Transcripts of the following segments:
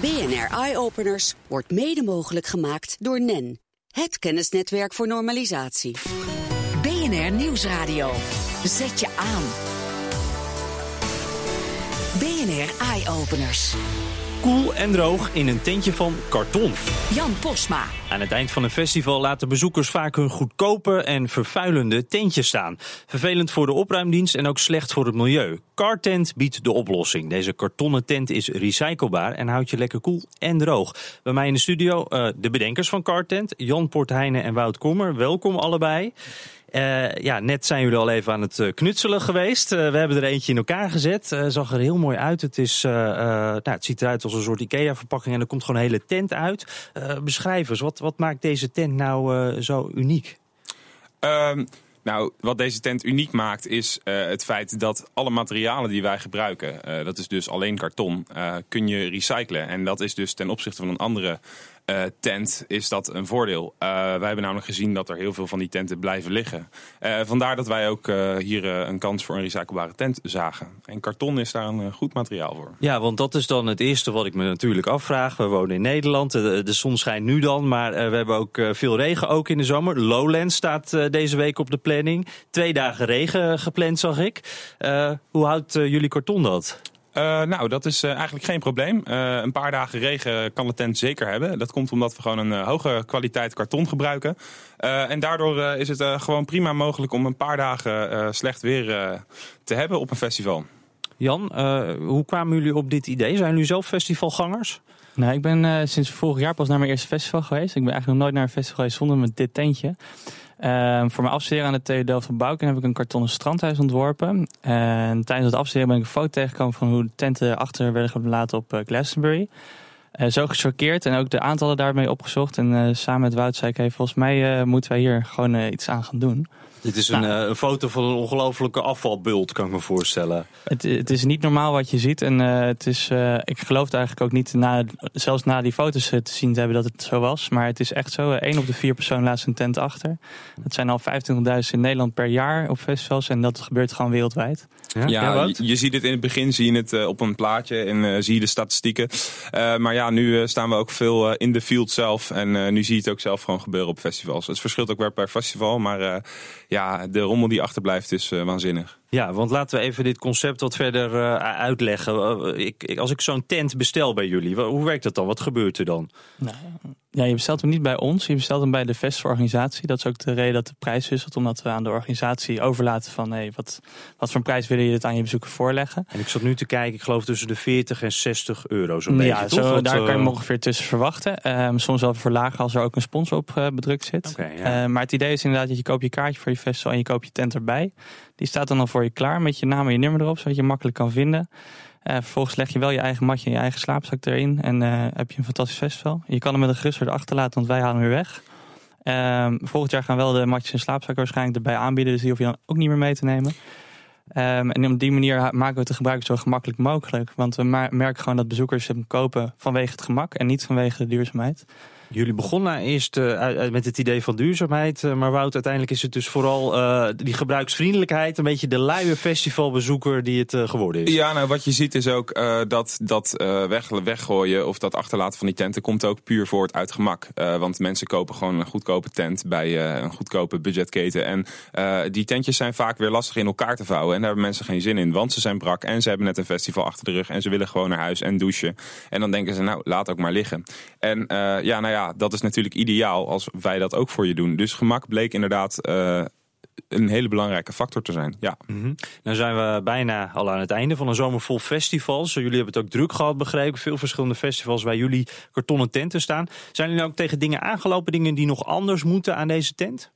BNR Eye Openers wordt mede mogelijk gemaakt door NEN, het kennisnetwerk voor normalisatie. BNR Nieuwsradio. Zet je aan. BNR Eye Openers. Koel en droog in een tentje van karton. Jan Posma. Aan het eind van een festival laten bezoekers vaak hun goedkope en vervuilende tentjes staan. Vervelend voor de opruimdienst en ook slecht voor het milieu. Cartent biedt de oplossing. Deze kartonnen tent is recyclebaar en houdt je lekker koel en droog. Bij mij in de studio uh, de bedenkers van Cartent, Jan Portheijnen en Wout Kommer. Welkom allebei. Uh, ja, net zijn jullie al even aan het knutselen geweest. Uh, we hebben er eentje in elkaar gezet. Zag er heel mooi uit. Het, is, nou, het ziet eruit als een soort IKEA-verpakking en er komt gewoon een hele tent uit. beschrijf eens, wat, wat maakt deze tent nou zo uniek? Um, nou, wat deze tent uniek maakt is het feit dat alle materialen die wij gebruiken, dat is dus alleen karton, kun je recyclen. En dat is dus ten opzichte van een andere uh, tent is dat een voordeel. Uh, wij hebben namelijk gezien dat er heel veel van die tenten blijven liggen. Uh, vandaar dat wij ook hier een kans voor een recyclebare tent zagen. En karton is daar een goed materiaal voor. Ja, want dat is dan het eerste wat ik me natuurlijk afvraag. We wonen in Nederland, de, de zon schijnt nu dan, maar we hebben ook veel regen ook in de zomer. Lowland staat deze week op de planning. Twee dagen regen gepland, zag ik. hoe houdt jullie karton dat? Uh, nou, dat is uh, eigenlijk geen probleem. Uh, een paar dagen regen kan de tent zeker hebben. Dat komt omdat we gewoon een hoge kwaliteit karton gebruiken. en daardoor is het gewoon prima mogelijk om een paar dagen slecht weer te hebben op een festival. Jan, hoe kwamen jullie op dit idee? Zijn jullie zelf festivalgangers? Nou, ik ben sinds vorig jaar pas naar mijn eerste festival geweest. Ik ben eigenlijk nog nooit naar een festival geweest zonder met dit tentje. Uh, voor mijn afstuderen aan de TU van Bouwken heb ik een kartonnen strandhuis ontworpen. En tijdens het afstuderen ben ik een foto tegengekomen van hoe de tenten achter werden gelaten op uh, Glastonbury. Uh, zo gechoqueerd en ook de aantallen daarmee opgezocht. En eh, samen met Wout zei ik, volgens mij moeten wij hier gewoon iets aan gaan doen. Dit is een, nou, een, foto van een ongelofelijke afvalbult, kan ik me voorstellen. Het, het is niet normaal wat je ziet. En uh, het is, uh, ik geloof eigenlijk ook niet, na, zelfs na die foto's te zien te hebben, dat het zo was. Maar het is echt zo. Eén op de vier personen laat zijn tent achter. Dat zijn al 25.000 in Nederland per jaar op festivals. En dat gebeurt gewoon wereldwijd. Ja, ja je, je, ziet het in het begin, zie je het uh, op een plaatje en uh, zie je de statistieken. Uh, maar ja, nu staan we ook veel in de field zelf. En nu zie je het ook zelf gewoon gebeuren op festivals. Het verschilt ook weer per festival. Maar ja, de rommel die achterblijft is wanzinnig. Ja, want laten we even dit concept wat verder uh, uitleggen. Ik, ik, als ik zo'n tent bestel bij jullie, hoe werkt dat dan? Wat gebeurt er dan? Nou, ja, je bestelt hem niet bij ons, je bestelt hem bij de festivalorganisatie. Dat is ook de reden dat de prijs wisselt, omdat we aan de organisatie overlaten van hey, wat, wat voor een prijs wil je het aan je bezoeker voorleggen. En ik zat nu te kijken, ik geloof tussen de 40 en 60 euro zo'n beetje. Ja, zo, daar kan je hem ongeveer tussen verwachten. Um, soms wel verlagen als er ook een sponsor op uh, bedrukt zit. Okay, ja. uh, maar het idee is inderdaad dat je koopt je kaartje voor je festival en je koopt je tent erbij. Die staat dan al voor je klaar met je naam en je nummer erop, zodat je makkelijk kan vinden. Uh, vervolgens leg je wel je eigen matje en je eigen slaapzak erin. En uh, heb je een fantastisch festival. Je kan hem met een gerust achterlaten, want wij halen hem weer weg. Uh, volgend jaar gaan wel de matjes en slaapzakken waarschijnlijk erbij aanbieden. Dus die hoef je dan ook niet meer mee te nemen. Um, en op die manier maken we het de gebruik zo gemakkelijk mogelijk. Want we merken gewoon dat bezoekers hem kopen vanwege het gemak en niet vanwege de duurzaamheid. Jullie begonnen eerst uh, met het idee van duurzaamheid. Uh, maar Wout, uiteindelijk is het dus vooral uh, die gebruiksvriendelijkheid. Een beetje de luie festivalbezoeker die het geworden is. Ja, nou wat je ziet is ook dat dat weg, weggooien of dat achterlaten van die tenten komt ook puur voort uit gemak. want mensen kopen gewoon een goedkope tent bij een goedkope budgetketen. En die tentjes zijn vaak weer lastig in elkaar te vouwen. En daar hebben mensen geen zin in. Want ze zijn brak en ze hebben net een festival achter de rug. En ze willen gewoon naar huis en douchen. En dan denken ze nou laat ook maar liggen. En ja, nou ja ja, dat is natuurlijk ideaal als wij dat ook voor je doen. Dus gemak bleek inderdaad uh, een hele belangrijke factor te zijn. Ja. Nou zijn we bijna al aan het einde van een zomer vol festivals. Jullie hebben het ook druk gehad, begrepen. Veel verschillende festivals waar jullie kartonnen tenten staan. Zijn jullie nou ook tegen dingen aangelopen, dingen die nog anders moeten aan deze tent?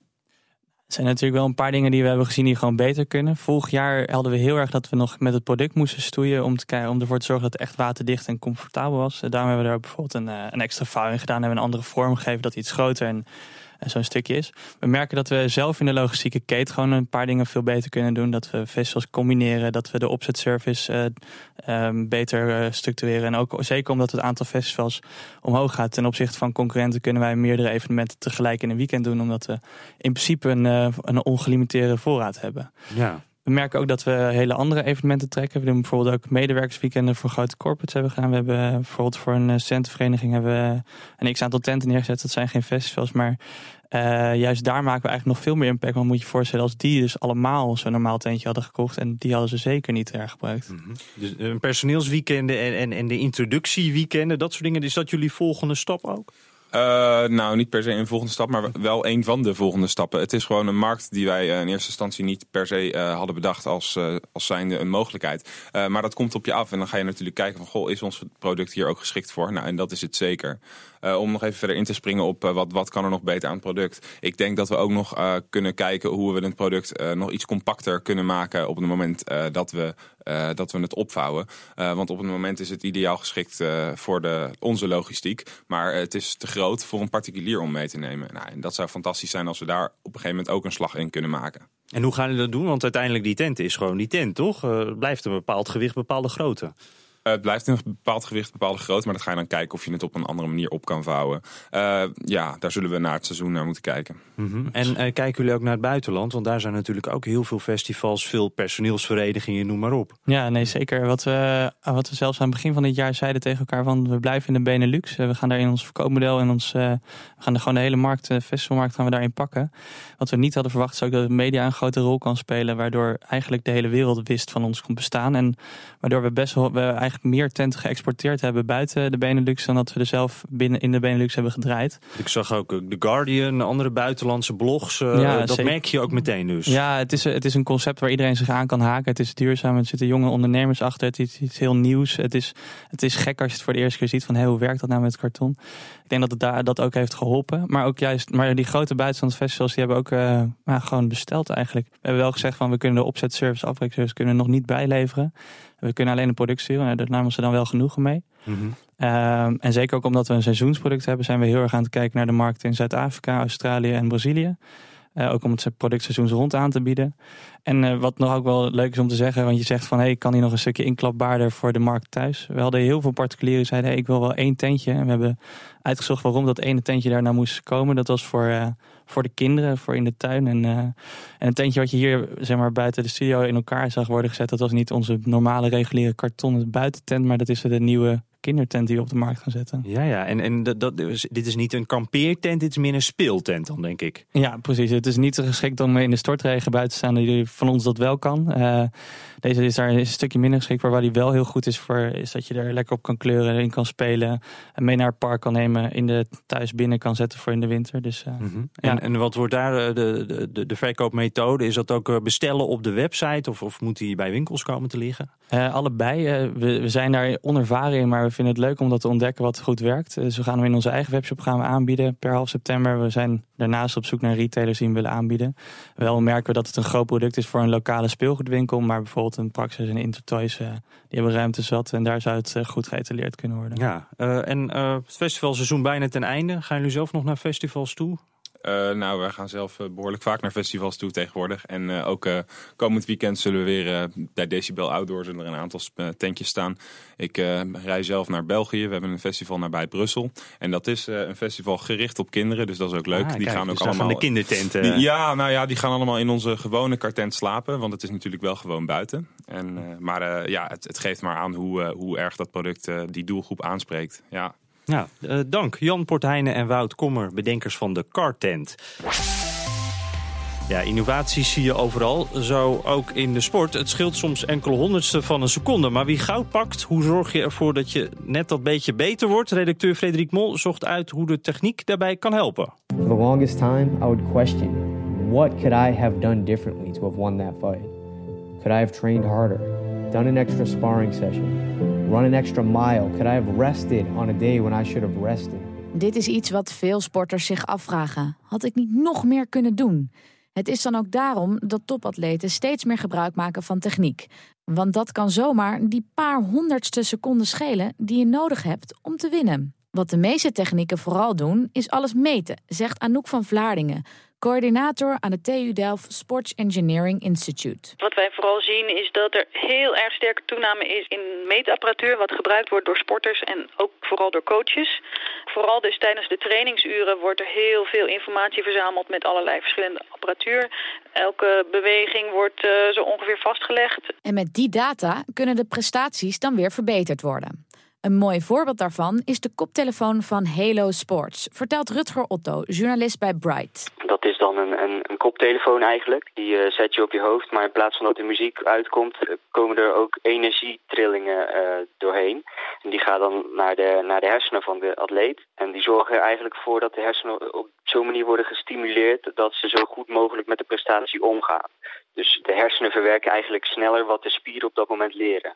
Er zijn natuurlijk wel een paar dingen die we hebben gezien die gewoon beter kunnen. Vorig jaar hadden we heel erg dat we nog met het product moesten stoeien om, te om ervoor te zorgen dat het echt waterdicht en comfortabel was. Daarom hebben we er bijvoorbeeld een, eh, een extra vouwing gedaan, hebben een andere vorm gegeven dat iets groter en zo'n stukje is. We merken dat we zelf in de logistieke keten gewoon een paar dingen veel beter kunnen doen. Dat we festivals combineren, dat we de opzetservice uh, um, beter uh, structureren. En ook zeker omdat het aantal festivals omhoog gaat ten opzichte van concurrenten, kunnen wij meerdere evenementen tegelijk in een weekend doen. Omdat we in principe een, uh, een ongelimiteerde voorraad hebben. Ja. We merken ook dat we hele andere evenementen trekken. We doen bijvoorbeeld ook medewerkersweekenden voor grote corporates hebben gedaan. We hebben bijvoorbeeld voor een centenvereniging hebben we een x aantal tenten neergezet. Dat zijn geen festivals, maar uh, juist daar maken we eigenlijk nog veel meer impact. Want moet je je voorstellen, als die dus allemaal zo'n normaal tentje hadden gekocht. En die hadden ze zeker niet hergebruikt. Mm. Dus een personeelsweekenden en, en, en de introductieweekenden, dat soort dingen. Is dat jullie volgende stap ook? Uh, nou, niet per se een volgende stap, maar wel een van de volgende stappen. Het is gewoon een markt die wij uh, in eerste instantie niet per se uh, hadden bedacht als, als zijnde een mogelijkheid. maar dat komt op je af en dan ga je natuurlijk kijken van, goh, is ons product hier ook geschikt voor? Nou, en dat is het zeker. om nog even verder in te springen op wat, wat kan er nog beter aan het product. Ik denk dat we ook nog kunnen kijken hoe we het product nog iets compacter kunnen maken op het moment dat we uh, dat we het opvouwen. Uh, want op het moment is het ideaal geschikt uh, voor de, onze logistiek. Maar het is te groot voor een particulier om mee te nemen. Nou, en dat zou fantastisch zijn als we daar op een gegeven moment ook een slag in kunnen maken. En hoe gaan jullie dat doen? Want uiteindelijk die tent is gewoon die tent, toch? blijft een bepaald gewicht, bepaalde grootte. Uh, het blijft een bepaald gewicht, bepaalde grootte. Maar dan ga je dan kijken of je het op een andere manier op kan vouwen. Uh, ja, daar zullen we na het seizoen naar moeten kijken. Mm -hmm. En uh, kijken jullie ook naar het buitenland? Want daar zijn natuurlijk ook heel veel festivals, veel personeelsverenigingen, noem maar op. Ja, nee, zeker. Wat we, wat we zelfs aan het begin van dit jaar zeiden tegen elkaar: van we blijven in de Benelux. we gaan daar in ons verkoopmodel en ons. we gaan er gewoon de hele markt, de festivalmarkt, gaan we daarin pakken. Wat we niet hadden verwacht, is ook dat de media een grote rol kan spelen. Waardoor eigenlijk de hele wereld wist van ons kon bestaan. En waardoor we best wel. We eigenlijk meer tenten geëxporteerd hebben buiten de Benelux dan dat we er zelf binnen in de Benelux hebben gedraaid. Ik zag ook The Guardian, andere buitenlandse blogs. Uh, ja, dat merk je ook meteen dus. Ja, het is, het is een concept waar iedereen zich aan kan haken. Het is duurzaam, er zitten jonge ondernemers achter. Het is iets heel nieuws. Het is, het is gek als je het voor de eerste keer ziet van hey, hoe werkt dat nou met karton. Ik denk dat het daar dat ook heeft geholpen. Maar ook juist, maar die grote buitenlandse festivals die hebben ook uh, nou, gewoon besteld eigenlijk. We hebben wel gezegd van we kunnen de opzetservice, afbreekservice kunnen nog niet bijleveren. We kunnen alleen een product sturen. Daar namen ze dan wel genoegen mee. Mm -hmm. um, en zeker ook omdat we een seizoensproduct hebben, zijn we heel erg aan het kijken naar de markten in Zuid-Afrika, Australië en Brazilië. Uh, ook om het productseizoens rond aan te bieden. En uh, wat nog ook wel leuk is om te zeggen, want je zegt van hey, kan die nog een stukje inklapbaarder voor de markt thuis? We hadden heel veel particulieren die zeiden hey, ik wil wel één tentje. En we hebben uitgezocht waarom dat ene tentje daar nou moest komen. Dat was voor, uh, voor de kinderen, voor in de tuin. En, en een tentje wat je hier zeg maar, buiten de studio in elkaar zag worden gezet, dat was niet onze normale reguliere kartonnen buitentent, maar dat is de nieuwe kindertent die we op de markt gaan zetten. Ja, ja. En, en dat, dat, dit is niet een kampeertent, dit is meer een speeltent dan, denk ik. Ja, precies. Het is niet geschikt om in de stortregen buiten te staan. Die van ons dat wel kan. Uh, deze is daar een stukje minder geschikt. Waar die wel heel goed is voor, is dat je er lekker op kan kleuren, in kan spelen. En mee naar het park kan nemen, in de thuis binnen kan zetten voor in de winter. Dus, uh, mm -hmm. ja. en, en wat wordt daar de, de, de, de verkoopmethode? Is dat ook bestellen op de website of, of moet die bij winkels komen te liggen? Uh, allebei. we, we zijn daar onervaren in, maar we vinden het leuk om dat te ontdekken wat goed werkt. Dus we gaan hem in onze eigen webshop gaan we aanbieden per half september. We zijn daarnaast op zoek naar retailers die hem willen aanbieden. Wel merken we dat het een groot product is voor een lokale speelgoedwinkel. Maar bijvoorbeeld een Praxis en Intertoys, uh, die hebben ruimte zat. En daar zou het goed geëtaleerd kunnen worden. Ja, en het festivalseizoen bijna ten einde. Gaan jullie zelf nog naar festivals toe? Uh, nou, we gaan zelf uh, behoorlijk vaak naar festivals toe tegenwoordig. En uh, ook komend weekend zullen we weer bij Decibel Outdoor zullen er een aantal tentjes staan. Ik rij zelf naar België. We hebben een festival nabij Brussel. En dat is een festival gericht op kinderen, dus dat is ook leuk. Ah, die kijk, gaan ook dus allemaal. de kindertenten. Die, ja, nou ja, die gaan allemaal in onze gewone kartent slapen, want het is natuurlijk wel gewoon buiten. En, maar ja, het, het, geeft maar aan hoe, hoe erg dat product die doelgroep aanspreekt. Ja. Ja, uh, dank Jan Portheijnen en Wout Kommer, bedenkers van de Cartent. Ja, innovaties zie je overal, zo ook in de sport. Het scheelt soms enkele honderdste van een seconde. Maar wie goud pakt, hoe zorg je ervoor dat je net dat beetje beter wordt? Redacteur Frederik Mol zocht uit hoe de techniek daarbij kan helpen. For the longest time, I would question... what could I have done differently to have won that fight? Could I have trained harder? Done an extra sparring session? Run extra mile? Could I have rested on a day when I should have rested? Dit is iets wat veel sporters zich afvragen. Had ik niet nog meer kunnen doen? Het is dan ook daarom dat topatleten steeds meer gebruik maken van techniek. Want dat kan zomaar die paar honderdste seconden schelen die je nodig hebt om te winnen. Wat de meeste technieken vooral doen, is alles meten, zegt Anouk van Vlaardingen, coördinator aan het TU Delft Sports Engineering Institute. Wat wij vooral zien is dat er heel erg sterke toename is in meetapparatuur... wat gebruikt wordt door sporters en ook vooral door coaches. Vooral dus tijdens de trainingsuren wordt er heel veel informatie verzameld... met allerlei verschillende apparatuur. Elke beweging wordt uh, zo ongeveer vastgelegd. En met die data kunnen de prestaties dan weer verbeterd worden. Een mooi voorbeeld daarvan is de koptelefoon van Halo Sports, vertelt Rutger Otto, journalist bij Bright. Dat is dan een, een, een koptelefoon eigenlijk. Die uh, zet je op je hoofd, maar in plaats van dat de muziek uitkomt, eh, komen er ook energietrillingen uh, doorheen. En die gaan dan naar de, naar de hersenen van de atleet. En die zorgen er eigenlijk voor dat de hersenen op zo'n manier worden gestimuleerd dat ze zo goed mogelijk met de prestatie omgaan. Dus de hersenen verwerken eigenlijk sneller wat de spieren op dat moment leren.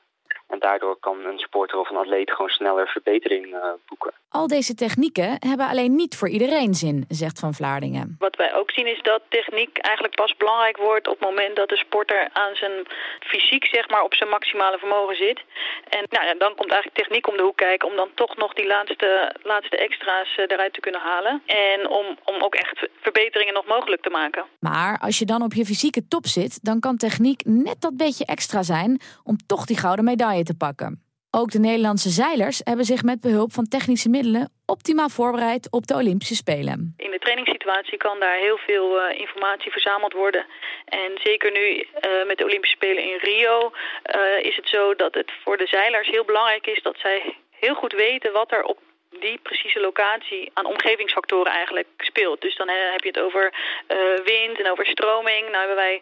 En daardoor kan een sporter of een atleet gewoon sneller verbetering uh, boeken. Al deze technieken hebben alleen niet voor iedereen zin, zegt Van Vlaardingen. Wat wij ook zien is dat techniek eigenlijk pas belangrijk wordt op het moment dat de sporter aan zijn fysiek zeg maar, op zijn maximale vermogen zit. En nou, dan komt eigenlijk techniek om de hoek kijken om dan toch nog die laatste, laatste extra's uh, eruit te kunnen halen. En om, om ook echt verbeteringen nog mogelijk te maken. Maar als je dan op je fysieke top zit, dan kan techniek net dat beetje extra zijn om toch die gouden te pakken. Ook de Nederlandse zeilers hebben zich met behulp van technische middelen optimaal voorbereid op de Olympische Spelen. In de trainingssituatie kan daar heel veel uh, informatie verzameld worden. En zeker nu uh, met de Olympische Spelen in Rio uh, is het zo dat het voor de zeilers heel belangrijk is dat zij heel goed weten wat er op die precieze locatie aan omgevingsfactoren eigenlijk speelt. Dus dan heb je het over wind en over stroming. Nou hebben wij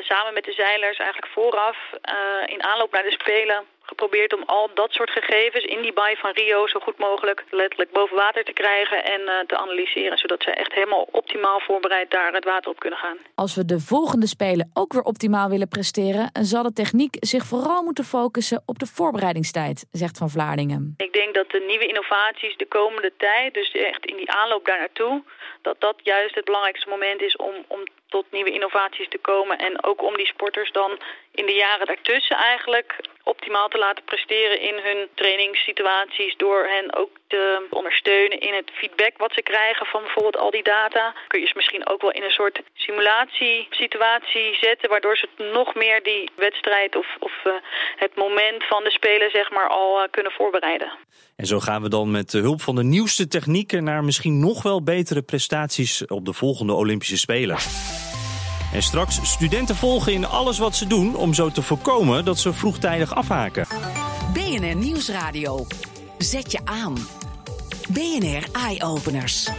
samen met de zeilers eigenlijk vooraf uh, in aanloop naar de Spelen geprobeerd om al dat soort gegevens in die baai van Rio zo goed mogelijk letterlijk boven water te krijgen en uh, te analyseren, zodat ze echt helemaal optimaal voorbereid daar het water op kunnen gaan. Als we de volgende Spelen ook weer optimaal willen presteren, zal de techniek zich vooral moeten focussen op de voorbereidingstijd, zegt Van Vlaardingen. Ik denk dat de nieuwe innovaties de komende tijd, dus echt in die aanloop daar naartoe, dat dat juist het belangrijkste moment is om, om tot nieuwe innovaties te komen. En ook om die sporters dan in de jaren daartussen eigenlijk optimaal te laten presteren in hun trainingssituaties. Door hen ook te ondersteunen in het feedback wat ze krijgen van bijvoorbeeld al die data. Kun je ze misschien ook wel in een soort simulatiesituatie zetten. Waardoor ze nog meer die wedstrijd of, of uh, het moment van de spelen zeg maar al uh, kunnen voorbereiden. En zo gaan we dan met de hulp van de nieuwste technieken naar misschien nog wel betere prestaties op de volgende Olympische Spelen. En straks studenten volgen in alles wat ze doen om zo te voorkomen dat ze vroegtijdig afhaken. BNR Nieuwsradio. Zet je aan. BNR Eye Openers.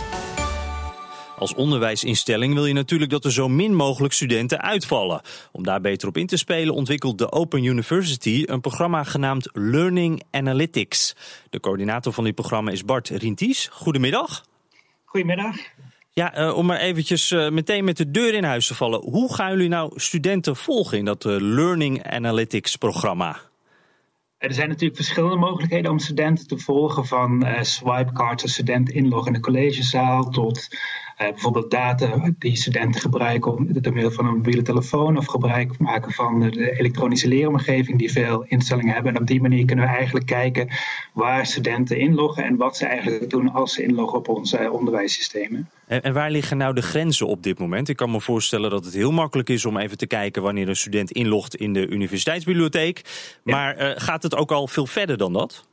Als onderwijsinstelling wil je natuurlijk dat er zo min mogelijk studenten uitvallen. Om daar beter op in te spelen ontwikkelt de Open University een programma genaamd Learning Analytics. De coördinator van dit programma is Bart Rinties. Goedemiddag. Goedemiddag. Ja, uh, om maar eventjes uh, meteen met de deur in huis te vallen. Hoe gaan jullie nou studenten volgen in dat uh, Learning Analytics programma? Er zijn natuurlijk verschillende mogelijkheden om studenten te volgen. Van swipecard, als student inloggen in de collegezaal, tot bijvoorbeeld data die studenten gebruiken om, door middel van een mobiele telefoon of gebruik maken van de elektronische leeromgeving die veel instellingen hebben. En op die manier kunnen we eigenlijk kijken waar studenten inloggen en wat ze eigenlijk doen als ze inloggen op onze onderwijssystemen. En, en waar liggen nou de grenzen op dit moment? Ik kan me voorstellen dat het heel makkelijk is om even te kijken wanneer een student inlogt in de universiteitsbibliotheek. Maar ja. uh, gaat het ook al veel verder dan dat?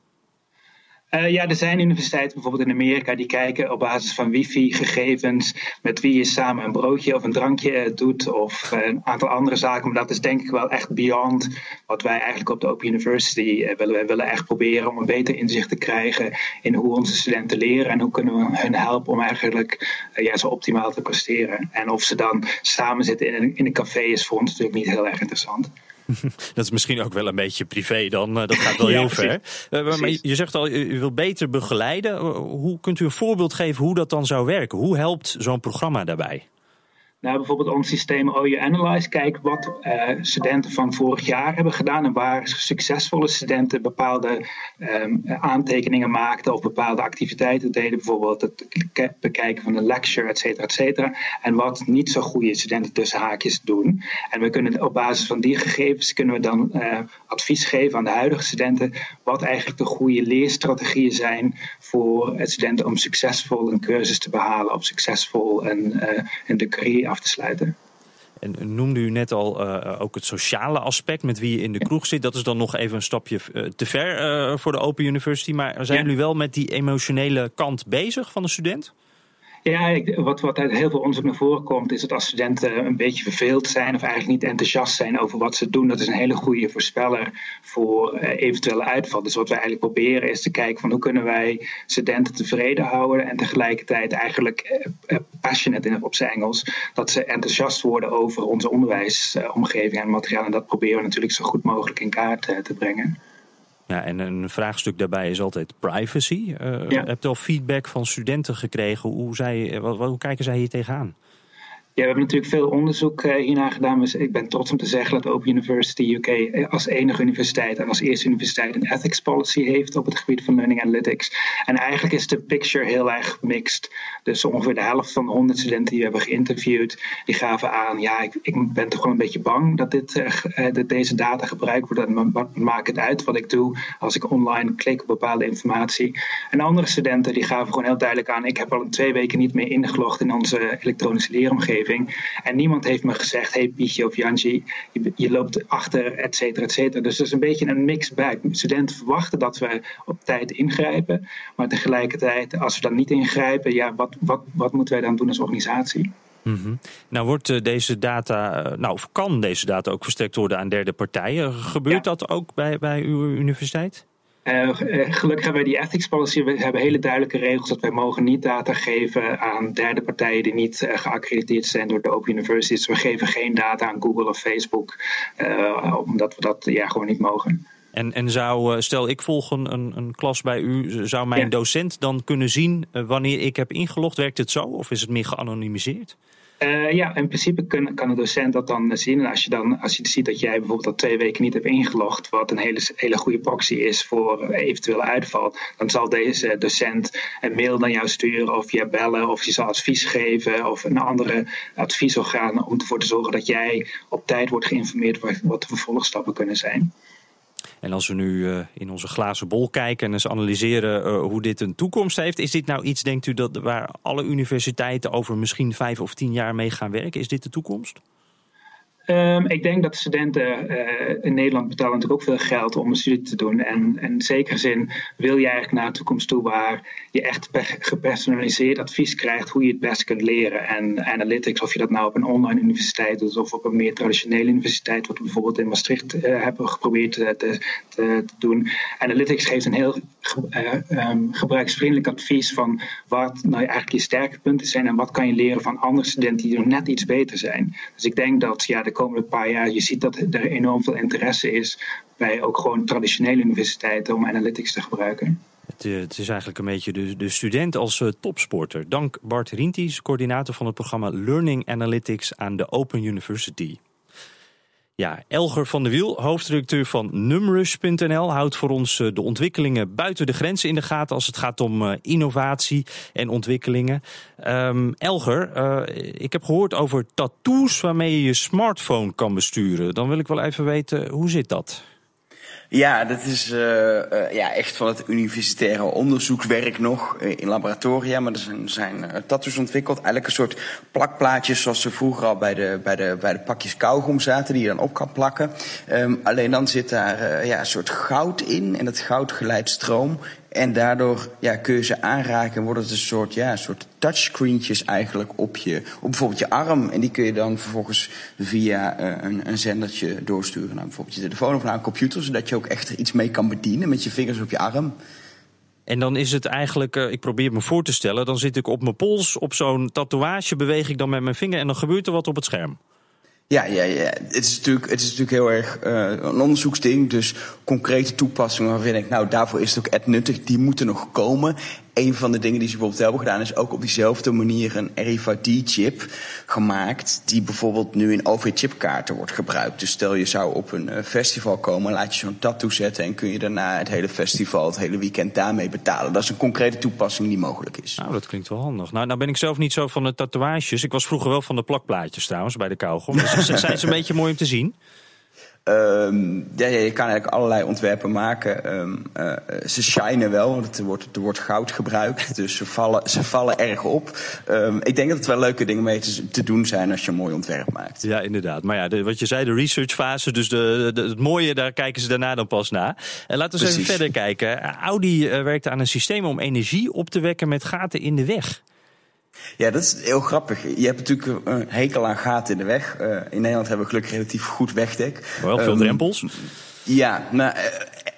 Uh, ja, er zijn universiteiten bijvoorbeeld in Amerika die kijken op basis van wifi-gegevens met wie je samen een broodje of een drankje uh, doet of uh, een aantal andere zaken. Maar dat is denk ik wel echt beyond wat wij eigenlijk op de Open University willen. Wij willen echt proberen om een beter inzicht te krijgen in hoe onze studenten leren en hoe kunnen we hun helpen om eigenlijk ja, zo optimaal te presteren. En of ze dan samen zitten in een, in een café is voor ons natuurlijk niet heel erg interessant. Dat is misschien ook wel een beetje privé dan. Dat gaat wel heel ver. Uh, maar je zegt al, u wil beter begeleiden. Hoe kunt u een voorbeeld geven hoe dat dan zou werken? Hoe helpt zo'n programma daarbij? Nou, bijvoorbeeld ons systeem OU Analyze kijkt wat uh, studenten van vorig jaar hebben gedaan en waar succesvolle studenten bepaalde um, aantekeningen maakten of bepaalde activiteiten deden, bijvoorbeeld het bekijken van een lecture, et cetera, et cetera. En wat niet zo goede studenten tussen haakjes doen. En we kunnen op basis van die gegevens kunnen we dan uh, advies geven aan de huidige studenten wat eigenlijk de goede leerstrategieën zijn voor studenten om succesvol een cursus te behalen of succesvol een, uh, een degree af te sluiten. En noemde u net al uh, ook het sociale aspect met wie je in de kroeg zit. Dat is dan nog even een stapje uh, te ver uh, voor de Open University. Maar zijn ja. jullie wel met die emotionele kant bezig van de student? Ja, wat, wat uit heel veel onderzoek naar voren komt, is dat als studenten een beetje verveeld zijn of eigenlijk niet enthousiast zijn over wat ze doen, dat is een hele goede voorspeller voor uh, eventuele uitval. Dus wat wij eigenlijk proberen is te kijken van hoe kunnen wij studenten tevreden houden en tegelijkertijd eigenlijk uh, passionate in, op zijn Engels, dat ze enthousiast worden over onze onderwijsomgeving en materiaal. En dat proberen we natuurlijk zo goed mogelijk in kaart te brengen. Ja, en een vraagstuk daarbij is altijd privacy. Uh, ja. Hebt u al feedback van studenten gekregen? Hoe, zij, wat, hoe kijken zij hier tegenaan? We hebben natuurlijk veel onderzoek uh, hiernaar gedaan. Dus ik ben trots om te zeggen dat Open University UK als enige universiteit en als eerste universiteit een ethics policy heeft op het gebied van learning analytics. En eigenlijk is de picture heel erg mixed. Dus ongeveer de helft van de 100 studenten die we hebben geïnterviewd, die gaven aan: ja, ik, ik ben toch wel een beetje bang dat, dit, uh, dat deze data gebruikt wordt. Wat maakt het uit wat ik doe als ik online klik op bepaalde informatie? En andere studenten die gaven gewoon heel duidelijk aan: ik heb al twee weken niet meer ingelogd in onze elektronische leeromgeving. En niemand heeft me gezegd, hey Pietje of Janji, je, je, loopt achter, et cetera, et cetera. Dus dat is een beetje een mix bij. Studenten verwachten dat we op tijd ingrijpen. Maar tegelijkertijd, als we dan niet ingrijpen, ja, wat, wat, wat moeten wij dan doen als organisatie? Mm -hmm. Nou wordt deze data, nou of kan deze data ook verstrekt worden aan derde partijen. Gebeurt ja. dat ook bij, bij uw universiteit? Uh, gelukkig hebben wij die ethics policy. We hebben hele duidelijke regels dat wij mogen niet data geven aan derde partijen die niet uh, geaccrediteerd zijn door de Open Universities. we geven geen data aan Google of Facebook, omdat we dat ja, gewoon niet mogen. En, en zou, stel ik volg een, een, een klas bij u, zou mijn ja. docent dan kunnen zien wanneer ik heb ingelogd? Werkt het zo of is het meer geanonimiseerd? Uh, ja, in principe kan, een docent dat dan zien. En als je dan als je ziet dat jij bijvoorbeeld al twee weken niet hebt ingelogd, wat een hele, hele goede proxy is voor eventuele uitval, dan zal deze docent een mail naar jou sturen of je bellen of je zal advies geven of een andere adviesorgaan om ervoor te zorgen dat jij op tijd wordt geïnformeerd wat de vervolgstappen kunnen zijn. En als we nu uh, in onze glazen bol kijken en eens analyseren uh, hoe dit een toekomst heeft, is dit nou iets, denkt u, dat, waar alle universiteiten over misschien vijf of tien jaar mee gaan werken? Is dit de toekomst? Um, ik denk dat studenten uh, in Nederland betalen natuurlijk ook veel geld om een studie te doen. En in zekere zin wil je eigenlijk naar de toekomst toe waar je echt gepersonaliseerd advies krijgt hoe je het best kunt leren. En analytics, of je dat nou op een online universiteit doet of op een meer traditionele universiteit, wat we bijvoorbeeld in Maastricht uh, hebben geprobeerd te, te, te, doen. Analytics geeft een heel uh, um, gebruiksvriendelijk advies van wat nou eigenlijk je sterke punten zijn en wat kan je leren van andere studenten die nog net iets beter zijn. Dus ik denk dat ja, de komende paar jaar, je ziet dat er enorm veel interesse is bij ook gewoon traditionele universiteiten om analytics te gebruiken. Het, het is eigenlijk een beetje de, de student als uh, topsporter. Dank Bart Rinties, coördinator van het programma Learning Analytics aan de Open University. Ja, Elger van der Wiel, hoofdredacteur van Numrush.nl, houdt voor ons de ontwikkelingen buiten de grenzen in de gaten als het gaat om innovatie en ontwikkelingen. Um, Elger, uh, ik heb gehoord over tattoos waarmee je je smartphone kan besturen. Dan wil ik wel even weten, hoe zit dat? Ja, dat is uh, uh, ja, echt van het universitaire onderzoekswerk nog uh, in laboratoria. Maar er zijn, zijn tattoos ontwikkeld. Eigenlijk een soort plakplaatjes zoals ze vroeger al bij de, bij de, bij de pakjes kauwgom zaten. Die je dan op kan plakken. Um, alleen dan zit daar ja, een soort goud in. En dat goud geleidt stroom. En daardoor ja, kun je ze aanraken en wordt het een soort, ja, soort touchscreentjes eigenlijk op, je, op bijvoorbeeld je arm. En die kun je dan vervolgens via uh, een, een zendertje doorsturen naar bijvoorbeeld je telefoon of naar een computer. Zodat je ook echt er iets mee kan bedienen met je vingers op je arm. En dan is het eigenlijk, uh, ik probeer me voor te stellen, dan zit ik op mijn pols, op zo'n tatoeage beweeg ik dan met mijn vinger en dan gebeurt er wat op het scherm. Ja, ja, ja. Het, is natuurlijk, het is natuurlijk heel erg uh, een onderzoeksding. Dus concrete toepassingen waarvan ik, nou, daarvoor is het ook echt nuttig. Die moeten nog komen. Een van de dingen die ze bijvoorbeeld hebben gedaan, is ook op diezelfde manier een RFID-chip gemaakt. Die bijvoorbeeld nu in OV-chipkaarten wordt gebruikt. Dus stel je zou op een eh, festival komen, laat je zo'n tattoo zetten en kun je daarna het hele festival, het hele weekend daarmee betalen. Dat is een concrete toepassing die mogelijk is. Nou, dat klinkt wel handig. Nou, nou ben ik zelf niet zo van de tatoeages. Ik was vroeger wel van de plakplaatjes trouwens bij de kauwgom. Dus zijn ze een beetje mooi om te zien? Um, ja, je kan eigenlijk allerlei ontwerpen maken. Um, uh, ze shinen wel, want er wordt, er wordt goud gebruikt. Dus ze vallen, ze vallen erg op. Um, ik denk dat het wel leuke dingen mee te, te, doen zijn als je een mooi ontwerp maakt. Ja, inderdaad. Maar ja, de, wat je zei, de researchfase, dus de, de, het mooie, daar kijken ze daarna dan pas na. En laten we eens even verder kijken. Audi uh, werkt aan een systeem om energie op te wekken met gaten in de weg. Ja, dat is heel grappig. Je hebt natuurlijk een hekel aan gaten in de weg. Uh, in Nederland hebben we gelukkig relatief goed wegdek. Wel veel um, drempels. Ja, nou,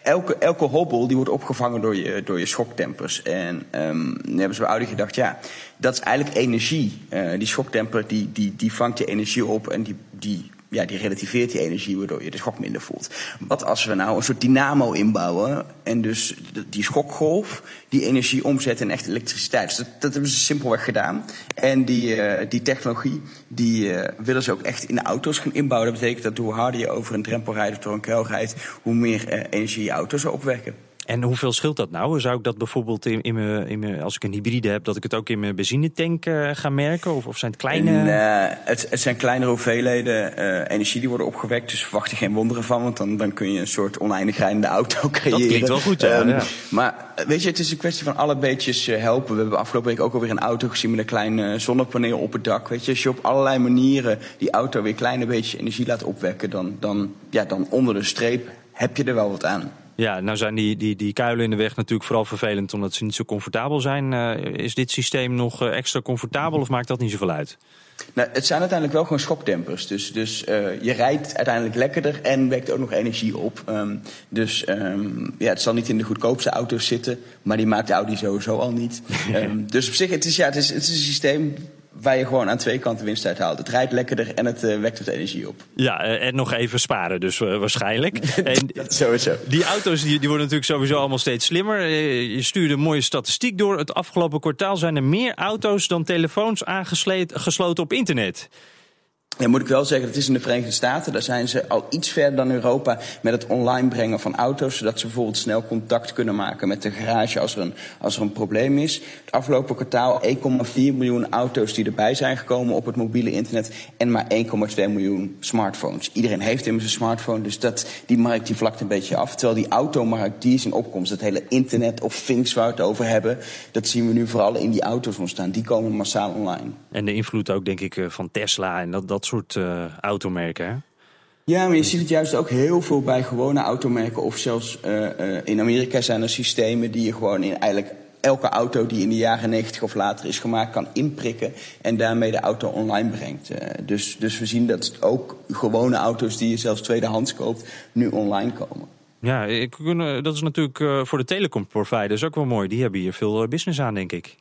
elke, elke hobbel die wordt opgevangen door je, door je schokdempers. En um, dan hebben ze bij Audi gedacht, ja, dat is eigenlijk energie. Uh, die schokdemper die, die, die vangt je energie op en die, die ja, die relativeert die energie waardoor je de schok minder voelt. Wat als we nou een soort dynamo inbouwen en dus die schokgolf die energie omzet in echt elektriciteit. Dus dat, dat hebben ze simpelweg gedaan. En die, uh, die technologie die uh, willen ze ook echt in de auto's gaan inbouwen. Dat betekent dat hoe harder je over een drempel rijdt of door een kuil rijdt, hoe meer uh, energie je auto zou opwekken. En hoeveel scheelt dat nou? Zou ik dat bijvoorbeeld in, in mijn, in mijn, als ik een hybride heb, dat ik het ook in mijn benzinetank uh, ga merken? Of, of zijn het kleine. En, uh, het, het, zijn kleinere hoeveelheden uh, energie die worden opgewekt. Dus verwacht je geen wonderen van, want dan, dan kun je een soort oneindig rijdende auto creëren. Dat klinkt wel goed, ja. Um, ja. Maar weet je, het is een kwestie van alle beetjes helpen. We hebben afgelopen week ook alweer een auto gezien met een klein zonnepaneel op het dak. Weet je, als je op allerlei manieren die auto weer kleine beetje energie laat opwekken, dan, dan, ja, dan onder de streep heb je er wel wat aan. Ja, nou zijn die, die, die kuilen in de weg natuurlijk vooral vervelend omdat ze niet zo comfortabel zijn. Uh, is dit systeem nog uh, extra comfortabel of maakt dat niet zoveel uit? Nou, het zijn uiteindelijk wel gewoon schokdempers. Dus, dus uh, je rijdt uiteindelijk lekkerder en wekt ook nog energie op. Um, dus um, ja, het zal niet in de goedkoopste auto's zitten, maar die maakt de Audi sowieso al niet. um, dus op zich, het is, ja, het is, het is een systeem waar je gewoon aan twee kanten winst uit haalt. Het rijdt lekkerder en het uh, wekt wat energie op. Ja, uh, en nog even sparen dus uh, waarschijnlijk. en dat sowieso. Die auto's die, die worden natuurlijk sowieso allemaal steeds slimmer. je stuurde een mooie statistiek door. Het afgelopen kwartaal zijn er meer auto's dan telefoons aangesloten op internet. Ja, moet ik wel zeggen, dat is in de Verenigde Staten. Daar zijn ze al iets verder dan Europa met het online brengen van auto's. Zodat ze bijvoorbeeld snel contact kunnen maken met de garage als er een, als er een probleem is. Het afgelopen kwartaal 1,4 miljoen auto's die erbij zijn gekomen op het mobiele internet. En maar 1,2 miljoen smartphones. Iedereen heeft immers een smartphone, dus dat, die markt die vlakt een beetje af. Terwijl die automarkt, die is in opkomst. Het hele internet of things waar we het over hebben. Dat zien we nu vooral in die auto's ontstaan. Die komen massaal online. En de invloed ook denk ik van Tesla en dat, dat soort uh, automerken. Hè? Ja, maar je ziet het juist ook heel veel bij gewone automerken. Of zelfs uh, uh, in Amerika zijn er systemen die je gewoon in eigenlijk elke auto die in de jaren 90 of later is gemaakt kan inprikken. En daarmee de auto online brengt. Uh, dus, dus we zien dat ook gewone auto's die je zelfs tweedehands koopt nu online komen. Ja, ik, dat is natuurlijk voor de telecomproviders ook wel mooi. Die hebben hier veel business aan, denk ik.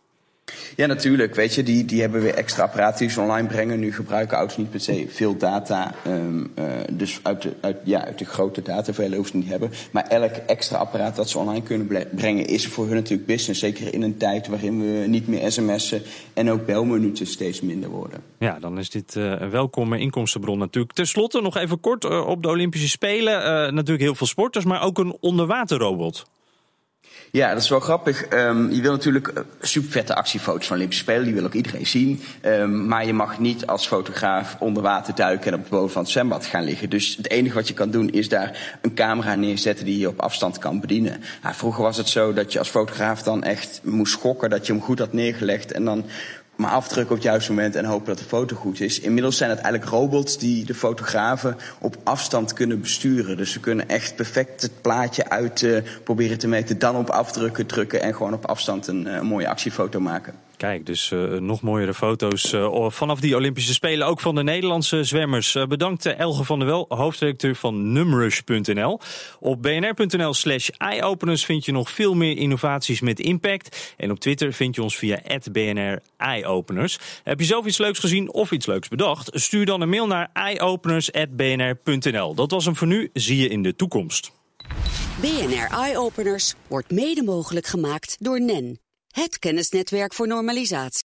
Ja, natuurlijk. Weet je, die, die hebben weer extra apparaten die ze online brengen. Nu gebruiken auto's niet per se veel data. Um, uh, dus uit de, uit, ja, uit de grote dataverhalen hoeven ze niet hebben. Maar elk extra apparaat dat ze online kunnen brengen is voor hun natuurlijk business. Zeker in een tijd waarin we niet meer sms'en en ook belminuten steeds minder worden. Ja, dan is dit uh, een welkome inkomstenbron natuurlijk. Ten slotte nog even kort uh, op de Olympische Spelen. Natuurlijk heel veel sporters, maar ook een onderwaterrobot. Ja, dat is wel grappig. Um, je wil natuurlijk uh, super vette actiefoto's van Olympische Spelen. Die wil ook iedereen zien. Um, maar je mag niet als fotograaf onder water duiken en op de boven van het zwembad gaan liggen. Dus het enige wat je kan doen is daar een camera neerzetten die je op afstand kan bedienen. Nou, vroeger was het zo dat je als fotograaf dan echt moest schokken dat je hem goed had neergelegd. En dan maar afdrukken op het juiste moment en hopen dat de foto goed is. Inmiddels zijn het eigenlijk robots die de fotografen op afstand kunnen besturen. Dus ze kunnen echt perfect het plaatje uit uh, proberen te meten, dan op afdrukken drukken en gewoon op afstand een, een mooie actiefoto maken. Kijk, dus uh, nog mooiere foto's uh, vanaf die Olympische Spelen, ook van de Nederlandse zwemmers. Uh, bedankt Elge van der Wel, hoofdredacteur van Numrush.nl. Op bnr.nl slash eyeopeners vind je nog veel meer innovaties met impact. En op Twitter vind je ons via BNR Eyeopeners. Heb je zelf iets leuks gezien of iets leuks bedacht? Stuur dan een mail naar eyeopeners.bnr.nl. Dat was hem voor nu, zie je in de toekomst. BNR Eyeopeners wordt mede mogelijk gemaakt door NEN Het kennisnetwerk voor normalisatie.